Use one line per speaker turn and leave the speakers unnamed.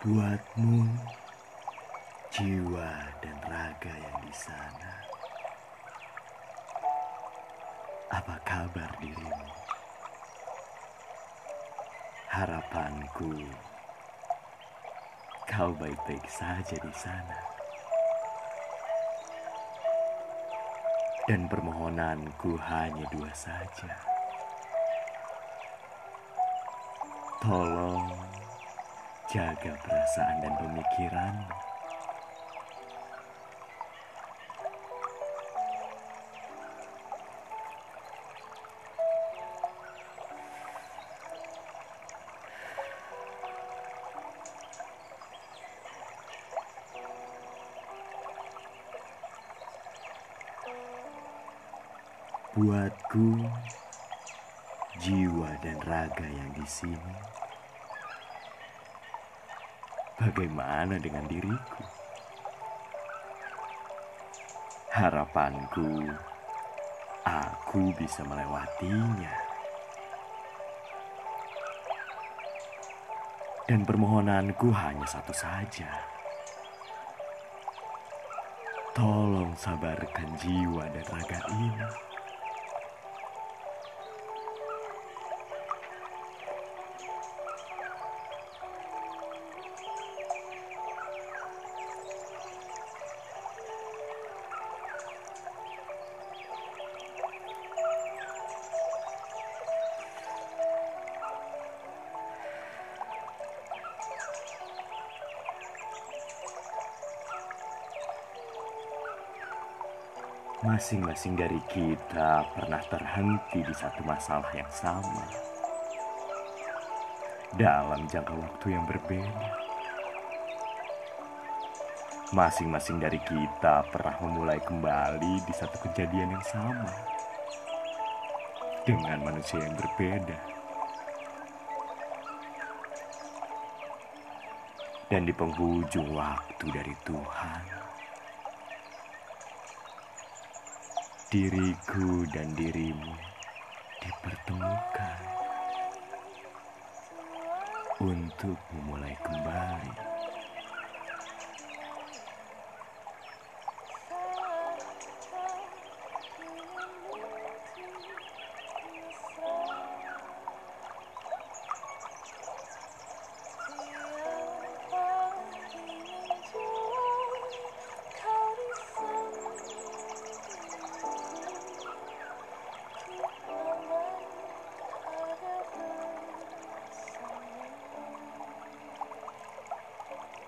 Buatmu, jiwa dan raga yang di sana. Apa kabar dirimu? Harapanku, kau baik-baik saja di sana. Dan permohonanku hanya dua saja. Tolong jaga perasaan dan pemikiranmu. Buatku, jiwa dan raga yang di sini. Bagaimana dengan diriku? Harapanku, aku bisa melewatinya. Dan permohonanku hanya satu saja. Tolong sabarkan jiwa dan raga ini. Masing-masing dari kita pernah terhenti di satu masalah yang sama dalam jangka waktu yang berbeda. Masing-masing dari kita pernah memulai kembali di satu kejadian yang sama dengan manusia yang berbeda. Dan di penghujung waktu dari Tuhan, diriku dan dirimu dipertemukan untuk memulai kembali.